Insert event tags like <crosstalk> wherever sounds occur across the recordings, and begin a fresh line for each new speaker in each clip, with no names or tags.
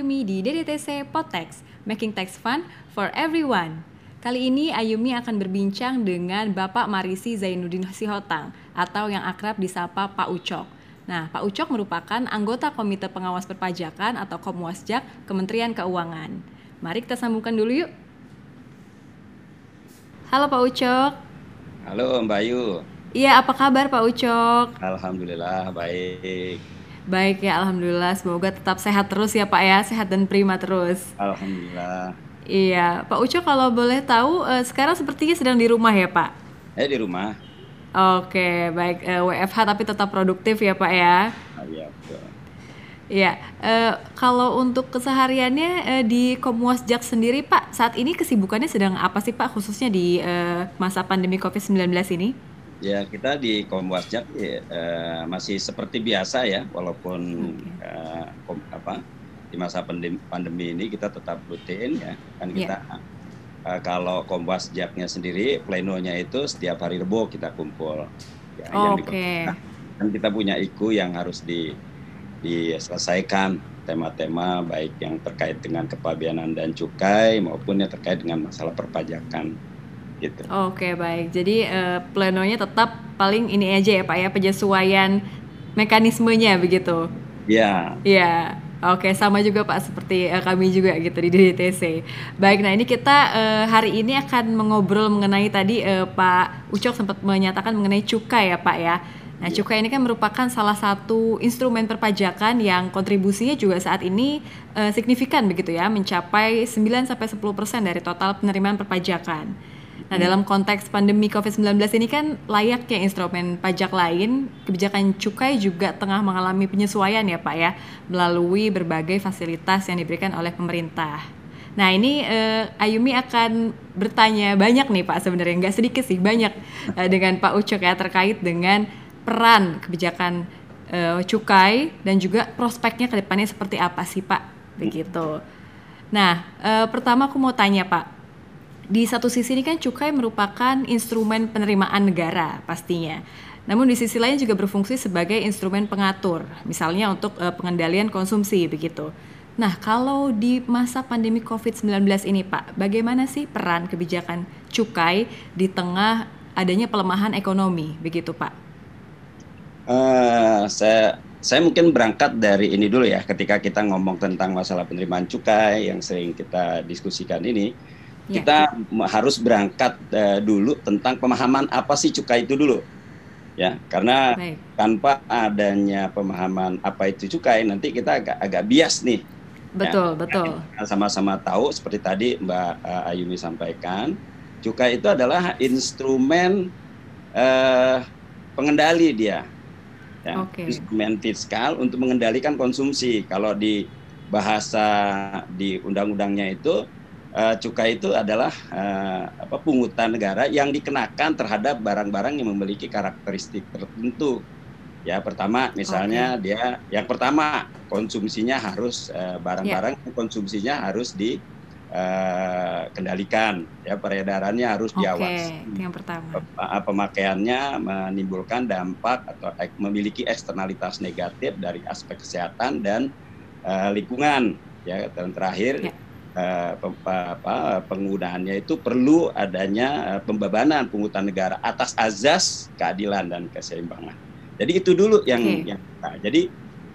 Ayumi di DDTC Potex, Making Tax Fun for Everyone. Kali ini Ayumi akan berbincang dengan Bapak Marisi Zainuddin Sihotang atau yang akrab disapa Pak Ucok. Nah, Pak Ucok merupakan anggota Komite Pengawas Perpajakan atau Komwasjak Kementerian Keuangan. Mari kita sambungkan dulu yuk. Halo Pak Ucok.
Halo Mbak Ayu.
Iya, apa kabar Pak Ucok?
Alhamdulillah baik.
Baik ya, alhamdulillah. Semoga tetap sehat terus ya Pak ya, sehat dan prima terus.
Alhamdulillah.
Iya, Pak Uco kalau boleh tahu eh, sekarang sepertinya sedang di rumah ya Pak?
Eh di rumah.
Oke, baik eh, WFH tapi tetap produktif ya Pak ya.
Ah, Iya betul.
Iya, eh, kalau untuk kesehariannya eh, di Komwasjak sendiri Pak, saat ini kesibukannya sedang apa sih Pak khususnya di eh, masa pandemi COVID-19 ini?
Ya kita di Komwasjak ya, eh, masih seperti biasa ya, walaupun
Oke.
eh, kom- apa di masa pandemi, pandemi ini kita tetap rutin ya. Kan kita eh, kalau Komwasjaknya sendiri plenonya itu setiap hari Rebo kita kumpul. Ya, yang di-
Oke.
kan kita punya IKU yang harus di diselesaikan tema-tema baik yang terkait dengan kepabianan dan cukai maupun yang terkait dengan masalah perpajakan gitu.
Oke, baik. Jadi eh, plenonya tetap paling ini aja ya Pak ya, penyesuaian mekanismenya begitu.
Ya,
Iya, oke sama juga Pak seperti eh, kami juga gitu di DDTC. Baik, nah ini kita eh, hari ini akan mengobrol mengenai tadi eh, Pak Ucok sempat menyatakan mengenai cukai ya Pak ya. Nah
Iya.
cukai ini kan merupakan salah satu instrumen perpajakan yang kontribusinya juga saat ini eh, signifikan begitu ya, mencapai 9 sampai 10% dari total penerimaan perpajakan. Nah, dalam konteks pandemi COVID-19 ini kan layaknya instrumen pajak lain, kebijakan cukai juga tengah mengalami penyesuaian ya Pak ya, melalui berbagai fasilitas yang diberikan oleh pemerintah. Nah ini eh, Ayumi akan bertanya banyak nih Pak sebenarnya, nggak sedikit sih, banyak eh, dengan Pak Ucok ya terkait dengan peran kebijakan eh, cukai dan juga prospeknya ke depannya seperti apa sih Pak, begitu. Nah, pertama aku mau tanya Pak, di satu sisi ini kan cukai merupakan instrumen penerimaan negara pastinya. Namun di sisi lain juga berfungsi sebagai instrumen pengatur, misalnya untuk eh, pengendalian konsumsi begitu. Nah, kalau di masa pandemi COVID-19 ini Pak, bagaimana sih peran kebijakan cukai di tengah adanya pelemahan ekonomi begitu Pak?
Eh, saya saya mungkin berangkat dari ini dulu ya. Ketika kita ngomong tentang masalah penerimaan cukai yang sering kita diskusikan ini,
Ya.
kita harus berangkat eh, dulu tentang pemahaman apa sih cukai itu dulu, ya. Karena
Baik.
tanpa adanya pemahaman apa itu cukai, nanti kita agak agak bias nih.
Betul, betul.
Kita sama-sama tahu seperti tadi Mbak eh, Ayumi sampaikan, cukai itu adalah instrumen eh, pengendali dia, ya,
Oke.
instrumen fiskal untuk mengendalikan konsumsi. Kalau di bahasa di undang-undangnya itu eh, cukai itu adalah eh, apa pungutan negara yang dikenakan terhadap barang-barang yang memiliki karakteristik tertentu. Ya, pertama misalnya dia yang pertama konsumsinya harus eh, barang-barang yang konsumsinya harus dikendalikan ya peredarannya harus
Oke,
diawasi
yang pertama.
Pe- pemakaiannya menimbulkan dampak atau memiliki eksternalitas negatif dari aspek kesehatan dan eh, lingkungan ya dan terakhir
Ya.
Eh, penggunaannya itu perlu adanya eh, pembebanan pungutan negara atas azas keadilan dan keseimbangan. Jadi itu dulu yang
Oke.
yang nah, jadi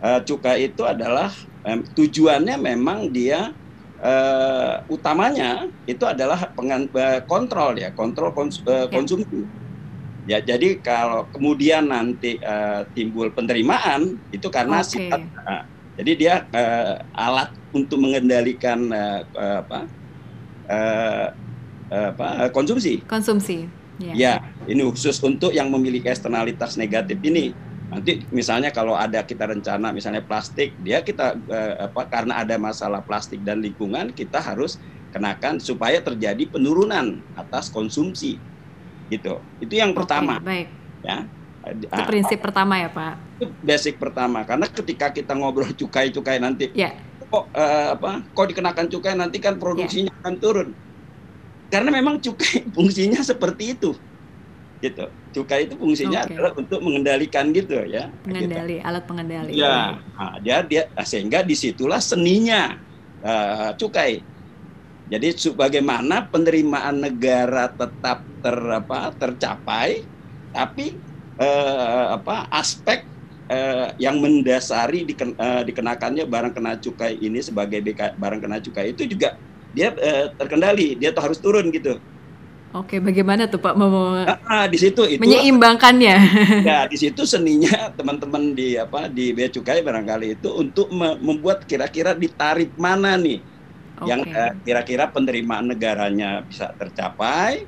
eh, cukai itu adalah tujuannya memang dia eh, utamanya itu adalah pengan, kontrol ya kontrol kons-
Ya.
konsumsi. Ya jadi kalau kemudian nanti eh, timbul penerimaan itu karena
Oke.
sifat nah, jadi dia eh, alat untuk mengendalikan eh, apa eh, apa konsumsi.
Konsumsi. Ya.
Ya, ini khusus untuk yang memiliki eksternalitas negatif ini. Nanti misalnya kalau ada kita rencana misalnya plastik, dia kita eh, apa karena ada masalah plastik dan lingkungan, kita harus kenakan supaya terjadi penurunan atas konsumsi. Gitu. Itu yang pertama
baik.
ya.
Itu
Ah,
prinsip pertama ya, Pak.
itu basic pertama karena ketika kita ngobrol <laughs> cukai-cukai nanti
Ya.
kok eh, apa kok dikenakan cukai nanti kan produksinya akan turun karena memang cukai <laughs> fungsinya seperti itu gitu cukai itu fungsinya okay. adalah untuk mengendalikan gitu ya.
Mengendali, gitu. alat pengendali.
Ya, nah, dia dia sehingga di situlah seninya uh, cukai. Jadi bagaimana penerimaan negara tetap ter apa tercapai, tapi uh, apa aspek uh, yang mendasari diken, uh, dikenakannya barang kena cukai ini sebagai BK, barang kena cukai itu juga dia uh, terkendali, dia tuh harus turun gitu.
Oke, bagaimana tuh Pak mau
ah, di situ itu
menyeimbangkannya? <laughs>
Ya, di situ seninya teman-teman di apa di bea cukai barangkali itu untuk me membuat kira-kira di tarif mana nih okay. yang kira eh, kira-kira penerimaan negaranya bisa tercapai,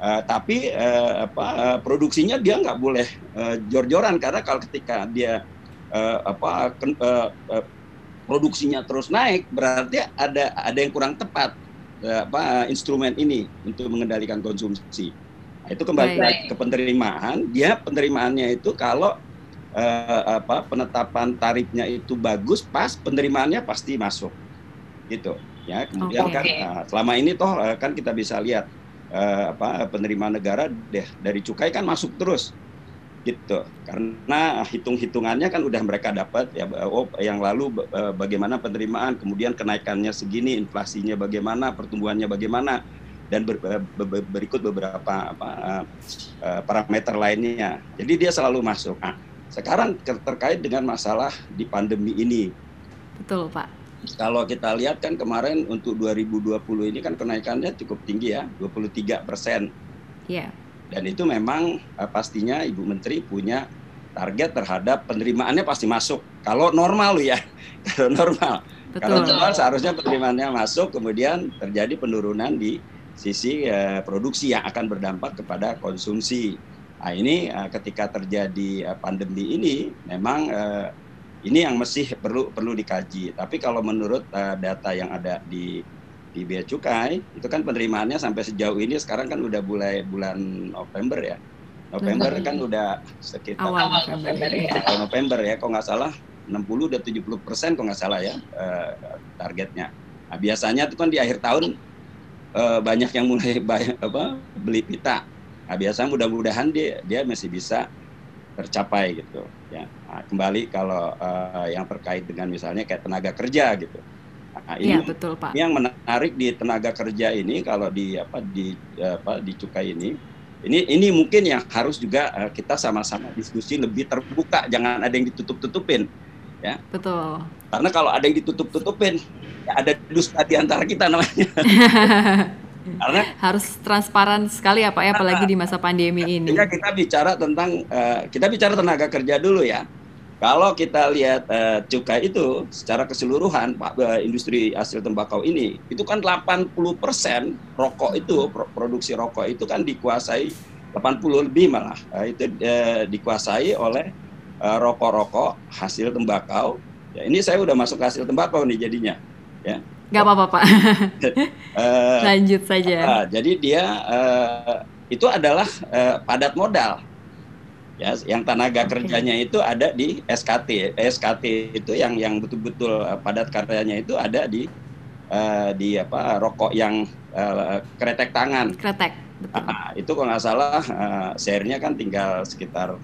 uh, tapi uh, apa uh, produksinya dia nggak boleh uh, jor-joran karena kalau ketika dia uh, apa uh, uh, produksinya terus naik berarti ada ada yang kurang tepat Eh, apa instrumen ini untuk mengendalikan konsumsi. Nah, itu kembali Baik. ke penerimaan. Dia penerimaannya itu kalau uh, apa penetapan tarifnya itu bagus, pas penerimaannya pasti masuk. Gitu. Ya, kemudian okay. kan uh, selama ini toh uh, kan kita bisa lihat uh, apa penerimaan negara deh dari cukai kan masuk terus gitu. Karena hitung-hitungannya kan udah mereka dapat ya oh yang lalu eh, bagaimana penerimaan kemudian kenaikannya segini inflasinya bagaimana pertumbuhannya bagaimana dan ber, eh, ber, berikut beberapa apa, uh, parameter lainnya. Jadi dia selalu masuk. Nah, sekarang terkait dengan masalah di pandemi ini.
Betul pak
kalau kita lihat kan kemarin untuk 2020 ini kan kenaikannya cukup tinggi ya 23 persen
yeah
dan itu memang uh, pastinya Ibu Menteri punya target terhadap penerimaannya pasti masuk. Kalau normal ya, <laughs> kalau normal. Betul. Kalau normal seharusnya penerimaannya masuk, kemudian terjadi penurunan di sisi uh, produksi yang akan berdampak kepada konsumsi. Nah ini uh, ketika terjadi uh, pandemi ini, memang uh, ini yang masih perlu perlu dikaji. Tapi kalau menurut uh, data yang ada di di bea cukai itu kan penerimaannya sampai sejauh ini sekarang kan udah mulai bulan November ya. November kan udah sekitar
awal November ya.
Awal November ya, kok nggak salah 60 udah 70 persen kok nggak salah ya uh, targetnya. Nah, biasanya itu kan di akhir tahun uh, banyak yang mulai <laughs> banyak, apa beli pita. Nah, biasanya mudah-mudahan dia dia masih bisa tercapai gitu ya. Nah, kembali kalau uh, yang terkait dengan misalnya kayak tenaga kerja gitu
Nah, ini ya, betul, Pak.
yang menarik di tenaga kerja ini kalau di apa di apa di cukai ini ini ini mungkin yang harus juga uh, kita sama-sama diskusi lebih terbuka, jangan ada yang ditutup-tutupin. Ya.
Betul.
Karena kalau ada yang ditutup-tutupin, ya ada dusta di antara kita namanya. <laughs>
Karena harus transparan sekali ya Pak ya apalagi di masa pandemi ini.
Ya kita bicara tentang uh, kita bicara tenaga kerja dulu ya. Kalau kita lihat uh, cukai itu secara keseluruhan Pak uh, industri hasil tembakau ini itu kan 80% rokok itu produksi rokok itu kan dikuasai 80 lebih malah uh, itu uh, dikuasai oleh rokok-rokok uh, hasil tembakau. Ya, ini saya udah masuk hasil tembakau nih jadinya ya.
Gak apa-apa Pak. uh, <laughs> Lanjut saja.
Uh, jadi dia uh, itu adalah uh, padat modal ya yang tenaga kerjanya itu ada di SKT SKT itu yang yang betul-betul uh, padat karyanya itu ada di uh, di apa rokok yang uh, kretek tangan.
Kretek betul.
Nah, itu kalau nggak salah uh, share-nya kan tinggal sekitar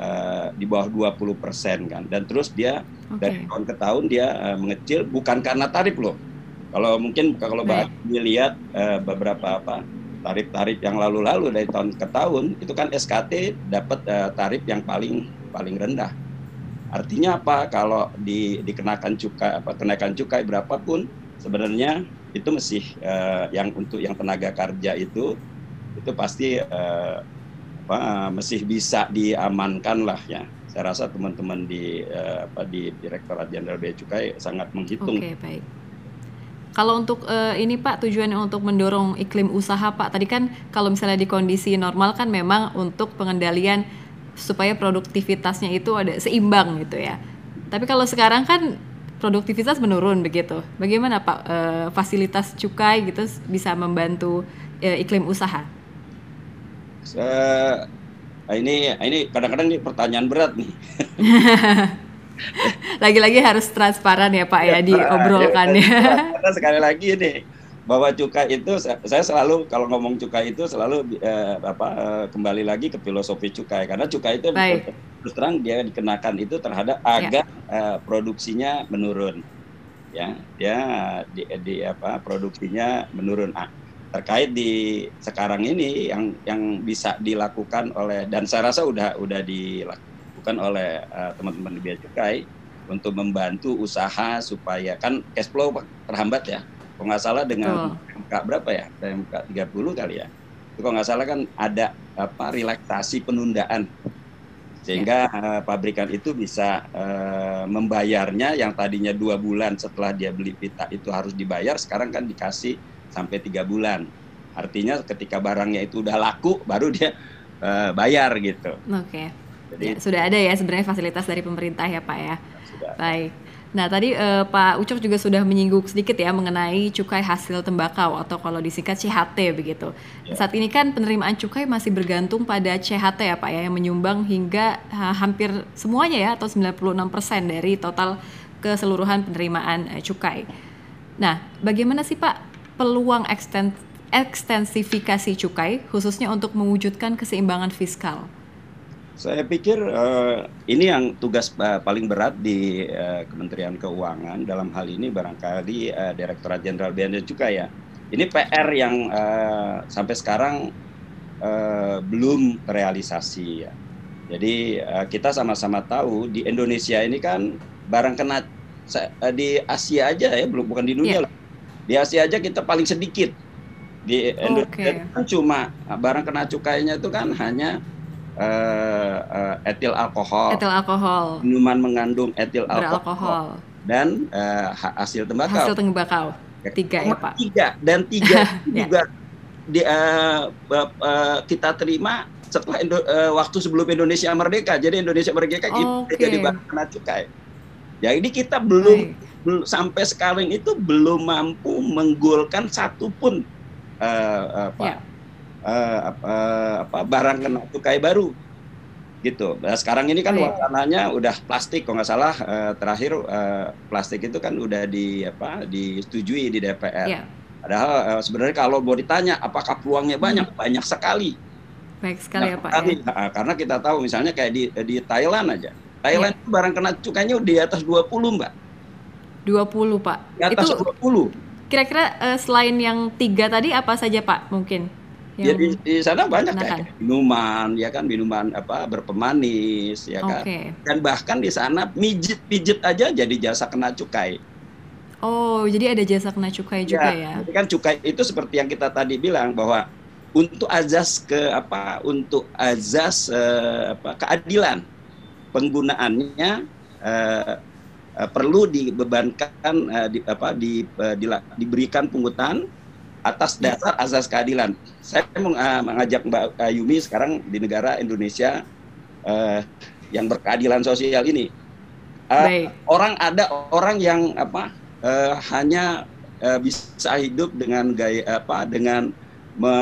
uh, di bawah 20 persen kan. Dan terus dia okay. dari tahun ke tahun dia uh, mengecil bukan karena tarif loh. Kalau mungkin kalau Mbak lihat uh, beberapa apa tarif-tarif yang lalu-lalu dari tahun ke tahun itu kan SKT dapat uh, tarif yang paling paling rendah. Artinya apa? Kalau di, dikenakan cukai apa kenaikan cukai berapapun sebenarnya itu masih uh, yang untuk yang tenaga kerja itu itu pasti uh, apa, masih bisa diamankan lah ya. Saya rasa teman-teman di uh, apa di Direktorat Jenderal Bea Cukai sangat menghitung.
Okay, baik. Kalau untuk uh, ini Pak tujuannya untuk mendorong iklim usaha Pak. Tadi kan kalau misalnya di kondisi normal kan memang untuk pengendalian supaya produktivitasnya itu ada seimbang gitu ya. Tapi kalau sekarang kan produktivitas menurun begitu. Bagaimana Pak uh, fasilitas cukai gitu bisa membantu uh, iklim usaha?
Uh, ini ini kadang-kadang ini pertanyaan berat nih. <laughs> <laughs>
Lagi-lagi harus transparan ya Pak ya, ya diobrolkannya.
Ya, <laughs> karena sekali lagi ini bahwa cukai itu saya selalu kalau ngomong cukai itu selalu eh, apa eh, kembali lagi ke filosofi cukai karena cukai itu terus terang dia dikenakan itu terhadap ya. agar ya. eh, produksinya menurun ya dia di, di apa produksinya menurun ah, terkait di sekarang ini yang yang bisa dilakukan oleh dan saya rasa udah udah dilakukan oleh uh, teman-teman di Bea Cukai untuk membantu usaha supaya kan cash flow terhambat ya kalau nggak salah dengan PMK berapa ya PMK 30 kali ya itu kalau nggak salah kan ada apa relaksasi penundaan sehingga uh, pabrikan itu bisa uh, membayarnya yang tadinya dua bulan setelah dia beli pita itu harus dibayar sekarang kan dikasih sampai tiga bulan artinya ketika barangnya itu udah laku baru dia uh, bayar gitu.
Oke. Okay. Jadi ya, sudah ada ya sebenarnya fasilitas dari pemerintah ya Pak ya. Sudah. Baik. Nah, tadi uh, Pak Ucok juga sudah menyinggung sedikit ya mengenai cukai hasil tembakau atau kalau disingkat CHT begitu. Ya. Saat ini kan penerimaan cukai masih bergantung pada CHT ya Pak ya yang menyumbang hingga uh, hampir semuanya ya atau 96% dari total keseluruhan penerimaan uh, cukai. Nah, bagaimana sih Pak peluang eksten ekstensifikasi cukai khususnya untuk mewujudkan keseimbangan fiskal?
Saya pikir uh, ini yang tugas uh, paling berat di uh, Kementerian Keuangan dalam hal ini barangkali uh, Direktorat Jenderal Bea dan Cukai ya. Ini PR yang uh, sampai sekarang uh, belum terrealisasi ya. Jadi uh, kita sama-sama tahu di Indonesia ini kan barang kena uh, di Asia aja ya belum bukan di dunia yeah. lah. Di Asia aja kita paling sedikit. Di Indonesia okay. kan cuma barang kena cukainya itu kan hanya uh, uh, etil alkohol,
etil alkohol,
minuman mengandung etil alkohol, dan uh, hasil tembakau.
Hasil tembakau tiga ya pak.
Tiga dan tiga <laughs> ya. juga di, uh, uh, kita terima setelah Indo, uh, waktu sebelum Indonesia merdeka. Jadi Indonesia merdeka okay. jadi bahan cukai. Jadi kita belum, belum sampai sekarang itu belum mampu menggolkan satupun uh, uh, ya uh, apa, apa barang kena cukai baru gitu. Nah, sekarang ini kan iya. wacananya udah plastik, kalau nggak salah uh, terakhir uh, plastik itu kan udah di apa disetujui di DPR. Yeah. Padahal uh, sebenarnya kalau mau ditanya apakah peluangnya banyak, hmm. banyak sekali.
Baik sekali ya Pak. ya.
Nah, karena kita tahu misalnya kayak di di Thailand aja. Thailand yeah. barang kena cukainya di atas 20, Mbak.
20, Pak.
Di atas itu 20.
Kira-kira uh, selain yang tiga tadi apa saja, Pak? Mungkin
Ya di, di sana banyak kayak minuman ya kan minuman apa berpemanis ya kan okay. dan bahkan di sana mijit pijit aja jadi jasa kena cukai.
Oh jadi ada jasa kena cukai juga ya?
ya? Kan cukai itu seperti yang kita tadi bilang bahwa untuk azas ke apa untuk azas uh, apa keadilan penggunaannya uh, uh, perlu dibebankan uh, di, apa di, uh, di, diberikan pungutan atas dasar azas keadilan. Saya uh, mengajak Mbak Yumi sekarang di negara Indonesia uh, yang berkeadilan sosial ini. Uh, orang ada orang yang apa uh, hanya uh, bisa hidup dengan gaya apa dengan me,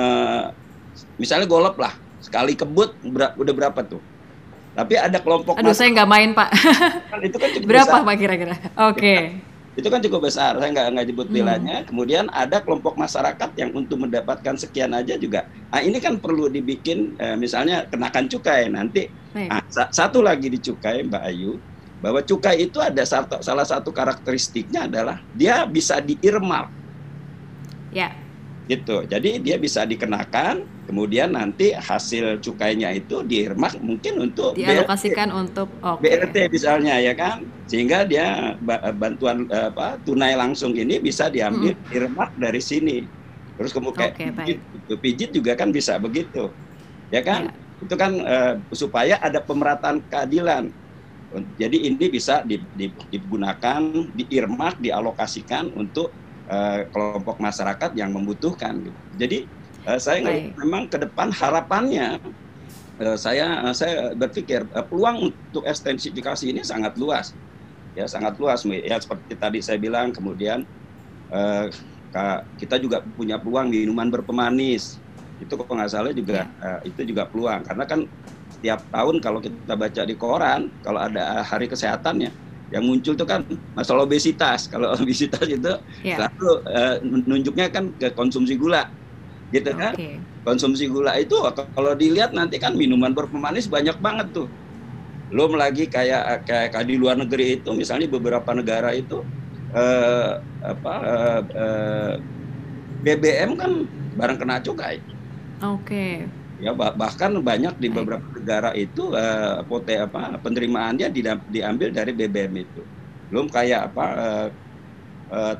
misalnya golop lah sekali kebut ber, udah berapa tuh tapi ada kelompok
aduh saya nggak main pak kan itu kan berapa besar. pak kira-kira oke okay <laughs>
itu kan cukup besar saya nggak nggak nyebut bilanya hmm. kemudian ada kelompok masyarakat yang untuk mendapatkan sekian aja juga. Nah ini kan perlu dibikin eh, misalnya kenakan cukai nanti. Nah, satu lagi di cukai Mbak Ayu bahwa cukai itu ada satu, salah satu karakteristiknya adalah dia bisa diirmal
ya
gitu jadi dia bisa dikenakan kemudian nanti hasil cukainya itu diirmak mungkin untuk
dialokasikan BRT. untuk
okay. BRT misalnya ya kan sehingga dia bantuan apa tunai langsung ini bisa diambil hmm. irmak dari sini terus kemudian okay, pijit, itu pijit juga kan bisa begitu ya kan ya. itu kan uh, supaya ada pemerataan keadilan jadi ini bisa digunakan diirmak dialokasikan untuk uh, kelompok masyarakat yang membutuhkan. Gitu. Jadi uh, saya Baik. memang ke depan harapannya uh, saya uh, saya berpikir uh, peluang untuk ekstensifikasi ini sangat luas, ya sangat luas. Ya seperti tadi saya bilang, kemudian uh, kita juga punya peluang minuman berpemanis. Itu kok nggak salah juga ya. uh, itu juga peluang karena kan setiap tahun kalau kita baca di koran kalau ada hari kesehatannya yang muncul itu kan masalah obesitas. Kalau <laughs> obesitas itu yeah. selalu uh, nunjuknya kan ke konsumsi gula, gitu kan? Okay. Konsumsi gula itu kalau dilihat nanti kan minuman berpemanis banyak banget tuh. Belum lagi kayak kayak, kayak di luar negeri itu, misalnya beberapa negara itu uh, apa uh, uh, BBM kan barang kena cukai.
Oke. Okay.
Ya bahkan banyak di beberapa negara itu uh, pote apa penerimaannya diambil dari BBM itu. Belum kayak apa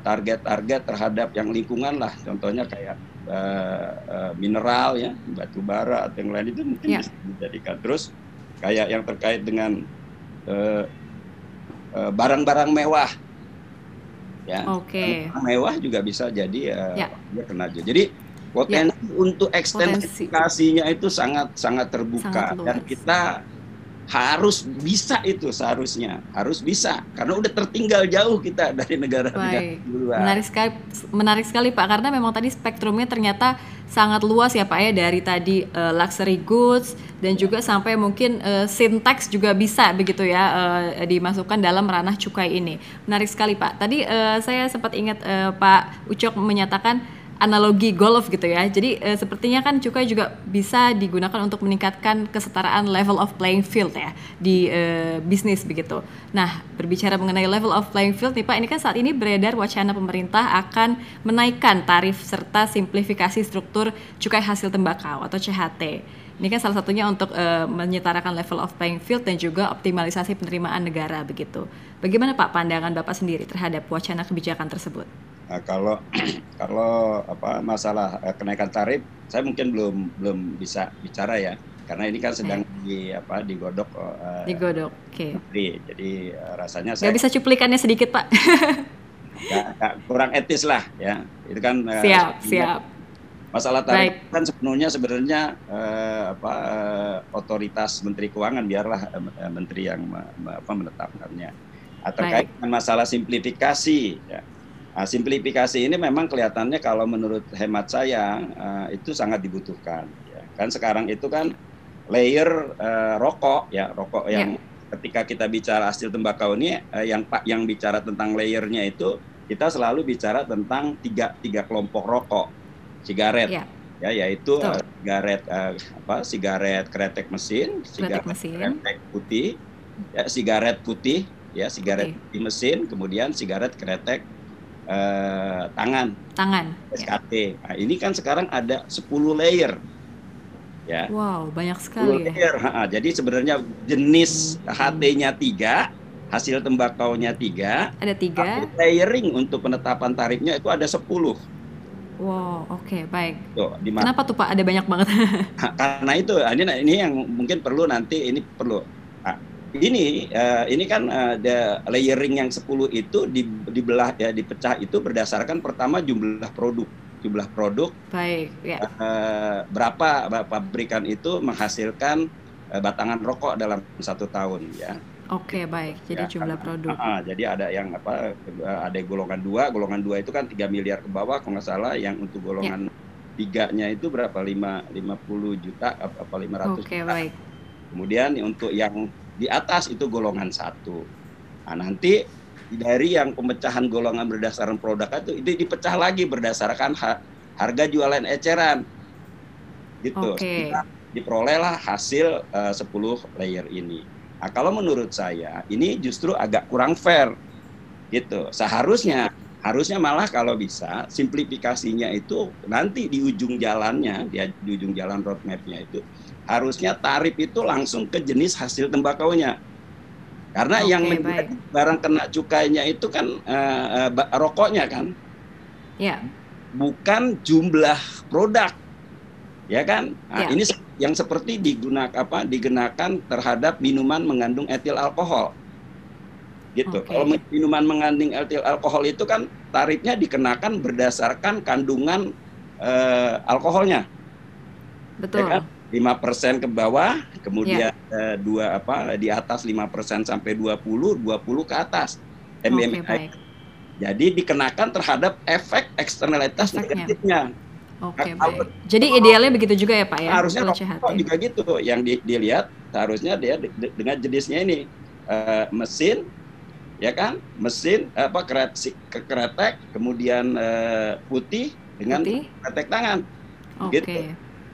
target-target uh, terhadap yang lingkungan lah. Contohnya kayak uh, uh, mineral ya, batu bara atau yang lain itu mungkin yeah. bisa dijadikan. Terus kayak yang terkait dengan barang-barang uh, uh, mewah ya. Okay. Mewah juga bisa jadi uh, ya. dia kena Jadi potensi ya. untuk ekstensifikasinya itu sangat sangat terbuka sangat dan kita harus bisa itu seharusnya harus bisa karena udah tertinggal jauh kita dari negara-negara
luar. Menarik sekali, menarik sekali Pak karena memang tadi spektrumnya ternyata sangat luas ya Pak ya dari tadi uh, luxury goods dan juga sampai mungkin uh, syntax juga bisa begitu ya uh, dimasukkan dalam ranah cukai ini. Menarik sekali Pak. Tadi uh, saya sempat ingat uh, Pak Ucok menyatakan analogi golf gitu ya. Jadi e, sepertinya kan cukai juga bisa digunakan untuk meningkatkan kesetaraan level of playing field ya di e, bisnis begitu. Nah, berbicara mengenai level of playing field nih Pak, ini kan saat ini beredar wacana pemerintah akan menaikkan tarif serta simplifikasi struktur cukai hasil tembakau atau CHT. Ini kan salah satunya untuk e, menyetarakan level of playing field dan juga optimalisasi penerimaan negara begitu. Bagaimana Pak pandangan Bapak sendiri terhadap wacana kebijakan tersebut?
Nah, kalau <clears throat> kalau apa masalah uh, kenaikan tarif, saya mungkin belum belum bisa bicara ya, karena ini kan sedang hmm. di apa digodok.
Uh, digodok, oke.
Okay. Jadi uh, rasanya saya.
Gak bisa cuplikannya sedikit pak.
gak, gak, kurang etis lah ya, itu kan.
Uh, siap siap.
Masalah tarif Baik. kan sepenuhnya sebenarnya uh, apa uh, otoritas Menteri Keuangan biarlah uh, Menteri yang apa menetapkannya. Terkait dengan masalah simplifikasi ya Nah, simplifikasi ini memang kelihatannya kalau menurut hemat saya uh, itu sangat dibutuhkan. Ya. Kan sekarang itu kan layer uh, rokok ya rokok yang yeah. ketika kita bicara hasil tembakau ini uh, yang pak yang bicara tentang layernya itu kita selalu bicara tentang tiga tiga kelompok rokok sigaret yeah. ya yaitu uh, sigaret uh, apa sigaret kretek mesin sigaret mesin. kretek putih ya sigaret putih ya sigaret putih mesin kemudian sigaret kretek eh, tangan.
Tangan.
SKT. Ya. Nah, ini kan sekarang ada 10 layer.
Ya. Wow, banyak sekali
10 ya. layer. Ya. Ha, jadi sebenarnya jenis HT-nya tiga, hasil tembakau-nya tiga.
Ada tiga.
Layering untuk penetapan tarifnya itu ada 10.
Wow, oke, okay, baik. Tuh, Kenapa tuh Pak ada banyak banget? <laughs>
Karena itu, ini ini yang mungkin perlu nanti ini perlu ini uh, ini kan uh, the layering yang 10 itu di, dibelah ya dipecah itu berdasarkan pertama jumlah produk jumlah produk
baik ya.
uh, berapa pabrikan itu menghasilkan uh, batangan rokok dalam satu tahun ya
Oke baik, jadi ya, jumlah produk.
Uh, jadi ada yang apa? Ada golongan dua, golongan dua itu kan 3 miliar ke bawah, kalau nggak salah. Yang untuk golongan ya. tiganya itu berapa? lima lima puluh juta apa lima ratus
Oke baik.
Kemudian untuk yang di atas itu golongan satu. Nah, nanti dari yang pemecahan golongan berdasarkan produk itu itu dipecah lagi berdasarkan ha harga jualan eceran. Gitu. Okay. Diperolehlah hasil eh, uh, 10 layer ini. Nah, kalau menurut saya ini justru agak kurang fair. Gitu. Seharusnya harusnya malah kalau bisa simplifikasinya itu nanti di ujung jalannya di, di ujung jalan roadmapnya itu harusnya tarif itu langsung ke jenis hasil tembakaunya. Karena okay, yang menjadi barang kena cukainya itu kan uh, uh, rokoknya kan.
Ya.
Bukan jumlah produk. Ya kan? Nah, ya. ini yang seperti digunakan apa digunakan terhadap minuman mengandung etil alkohol. Gitu. Okay. Kalau minuman mengandung etil alkohol itu kan tarifnya dikenakan berdasarkan kandungan uh, alkoholnya.
Betul. Ya kan?
lima persen ke bawah, kemudian yeah. uh, dua apa di atas lima persen sampai 20, 20 ke atas MMI. Okay, Jadi dikenakan terhadap efek eksternalitas negatifnya.
Oke, okay, nah, baik. Jadi idealnya begitu juga ya Pak ya?
Harusnya rokok juga gitu. Yang di, dilihat seharusnya dia dengan jenisnya ini uh, mesin, ya kan? Mesin apa kretek, kretek kemudian uh, putih dengan putih. kretek tangan.
Oke. Okay. Gitu.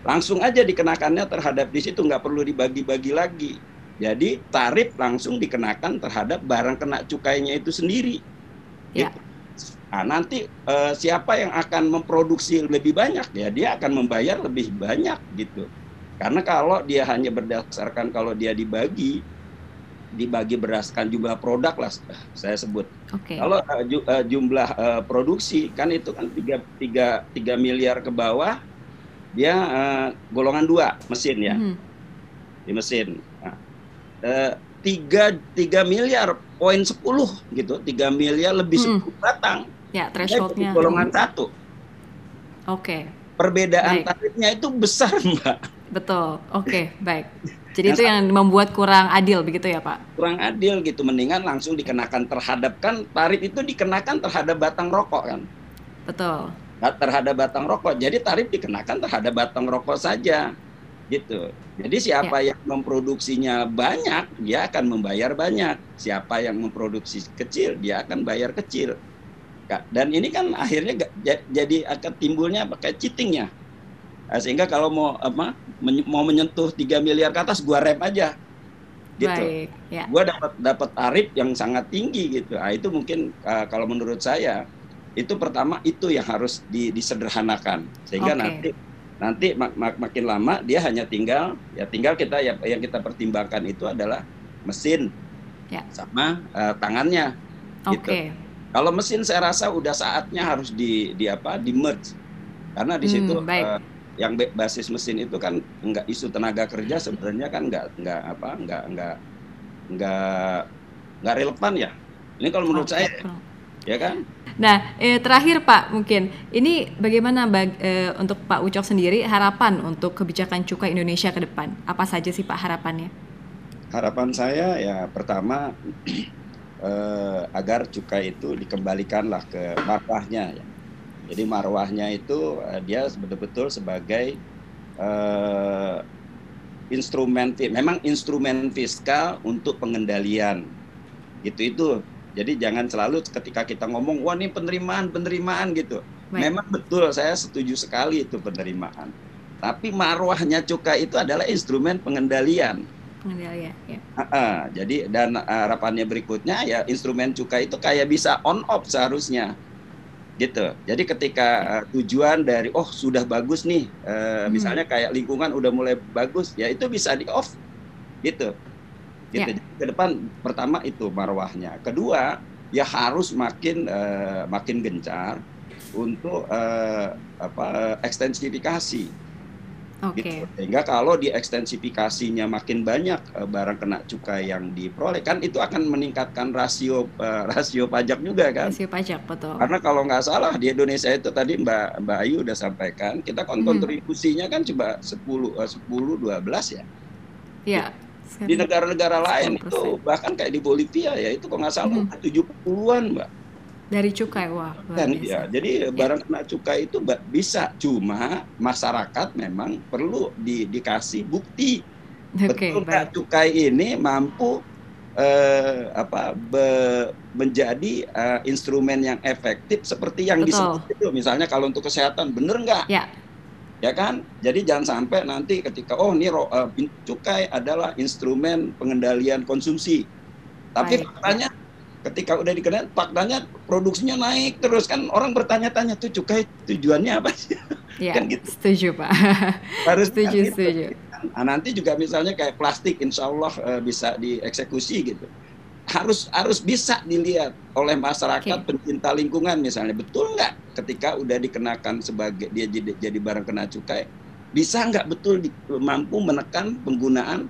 Langsung aja dikenakannya terhadap di situ nggak perlu dibagi-bagi lagi. Jadi tarif langsung dikenakan terhadap barang kena cukainya itu sendiri. Ya. Gitu. Nah, nanti uh, siapa yang akan memproduksi lebih banyak ya dia akan membayar lebih banyak gitu. Karena kalau dia hanya berdasarkan kalau dia dibagi dibagi berdasarkan jumlah produk lah saya sebut.
Okay.
Kalau uh, jumlah uh, produksi kan itu kan tiga tiga tiga miliar ke bawah dia uh, golongan dua mesin ya mm. di mesin. Nah, uh, tiga tiga miliar poin sepuluh gitu tiga miliar lebih hmm. sepuluh batang
Ya, thresholdnya.
Golongan satu.
Oke. Okay.
Perbedaan baik. tarifnya itu besar, <laughs> Mbak.
Betul. Oke, okay, baik. Jadi yang itu yang membuat kurang adil begitu ya, Pak?
Kurang adil gitu. Mendingan langsung dikenakan terhadap kan tarif itu dikenakan terhadap batang rokok kan.
Betul.
Terhadap batang rokok. Jadi tarif dikenakan terhadap batang rokok saja. Gitu. Jadi siapa ya. yang memproduksinya banyak, dia akan membayar banyak. Siapa yang memproduksi kecil, dia akan bayar kecil dan ini kan akhirnya jadi akan timbulnya pakai cheatingnya nah, sehingga kalau mau apa mau menyentuh 3 miliar ke atas gua rem aja gitu Baik, ya. gua dapat dapat tarif yang sangat tinggi gitu nah, itu mungkin uh, kalau menurut saya itu pertama itu yang harus di, disederhanakan sehingga okay. nanti nanti mak, mak, makin lama dia hanya tinggal ya tinggal kita ya yang kita pertimbangkan itu adalah mesin ya. sama uh, tangannya okay. gitu kalau mesin saya rasa udah saatnya harus di di apa di merge karena di situ hmm, uh, yang basis mesin itu kan enggak isu tenaga kerja sebenarnya kan enggak enggak apa enggak enggak enggak enggak relevan ya. Ini kalau menurut okay. saya ya kan.
Nah, eh, terakhir Pak, mungkin ini bagaimana bag, eh, untuk Pak Ucok sendiri harapan untuk kebijakan cukai Indonesia ke depan? Apa saja sih Pak harapannya?
Harapan saya ya pertama eh, agar cukai itu dikembalikanlah ke marwahnya ya. Jadi marwahnya itu eh, dia betul-betul sebagai eh, instrumen memang instrumen fiskal untuk pengendalian. Gitu itu. Jadi jangan selalu ketika kita ngomong wah ini penerimaan penerimaan gitu. Baik. Memang betul saya setuju sekali itu penerimaan. Tapi marwahnya cukai itu adalah instrumen pengendalian
pengendalian ya. Uh,
uh, jadi dan uh, harapannya berikutnya ya instrumen cukai itu kayak bisa on off seharusnya gitu. Jadi ketika uh, tujuan dari oh sudah bagus nih, uh, hmm. misalnya kayak lingkungan udah mulai bagus, ya itu bisa di off gitu. Gitu. Ya. Jadi ke depan pertama itu marwahnya. Kedua ya harus makin uh, makin gencar untuk uh, apa ekstensifikasi
Okay. Gitu.
Sehingga kalau diekstensifikasinya makin banyak uh, barang kena cukai yang diperoleh kan itu akan meningkatkan rasio uh, rasio pajak juga kan.
Rasio pajak betul.
Karena kalau nggak salah di Indonesia itu tadi Mbak Mbak Ayu udah sampaikan kita hmm. kontribusinya kan coba 10 uh, 10 12 ya.
Iya.
Di negara-negara lain itu bahkan kayak di Bolivia ya itu kalau nggak salah hmm. 70-an Mbak
dari cukai wah
kan ya jadi ya. barang kena cukai itu bisa. Cuma masyarakat memang perlu di, dikasih bukti. Okay, betul nggak cukai ini mampu eh, apa be, menjadi uh, instrumen yang efektif seperti yang Betul. disebut itu. Misalnya kalau untuk kesehatan bener nggak?
Ya.
Ya kan? Jadi jangan sampai nanti ketika oh ini uh, cukai adalah instrumen pengendalian konsumsi. Tapi Baik. faktanya ketika udah dikenal faktanya produksinya naik terus. Kan orang bertanya-tanya tuh cukai tujuannya apa sih?
Ya, kan gitu. setuju pak.
Harus
setuju gitu. setuju.
Nah, nanti juga misalnya kayak plastik insya Allah uh, bisa dieksekusi gitu. Harus harus bisa dilihat oleh masyarakat okay. pencinta lingkungan misalnya. Betul nggak ketika udah dikenakan sebagai dia jadi, jadi barang kena cukai? Bisa nggak betul di, mampu menekan penggunaan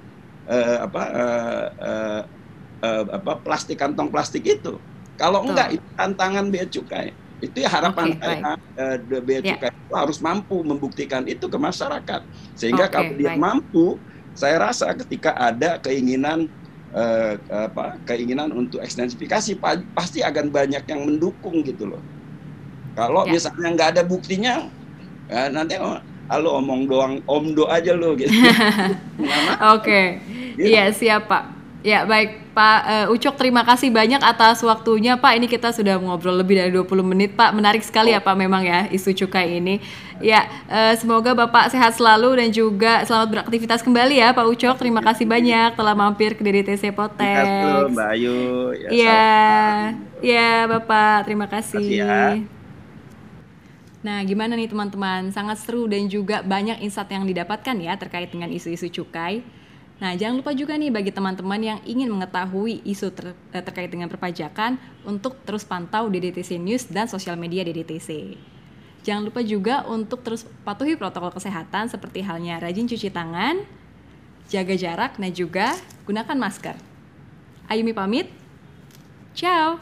uh, apa uh, uh, uh, apa plastik kantong plastik itu. Kalau enggak itu tantangan bea cukai. Itu ya harapan okay, saya uh, bea yeah. cukai itu harus mampu membuktikan itu ke masyarakat. Sehingga okay, kalau dia baik. mampu, saya rasa ketika ada keinginan uh, apa keinginan untuk ekstensifikasi pasti akan banyak yang mendukung gitu loh. Kalau yeah. misalnya nggak ada buktinya, ya nanti oh, halo omong doang omdo aja lo gitu. <laughs>
Oke. Okay. Gitu. Iya, siap Pak. Ya baik. Pak uh, Ucok terima kasih banyak atas waktunya. Pak ini kita sudah ngobrol lebih dari 20 menit Pak. Menarik sekali ya Pak memang ya isu cukai ini. Ya uh, semoga Bapak sehat selalu dan juga selamat beraktivitas kembali ya Pak Ucok. Terima kasih banyak telah mampir ke DDTC Potex.
Ya, Mbak Ayu.
Ya ya, ya Bapak. Terima kasih, kasih ya. Nah, gimana nih teman-teman? Sangat seru dan juga banyak insight yang didapatkan ya terkait dengan isu-isu cukai. Nah, jangan lupa juga nih bagi teman-teman yang ingin mengetahui isu ter eh, terkait dengan perpajakan untuk terus pantau DDTC News dan sosial media DDTC. Jangan lupa juga untuk terus patuhi protokol kesehatan seperti halnya rajin cuci tangan, jaga jarak, dan juga gunakan masker. Ayumi pamit. Ciao.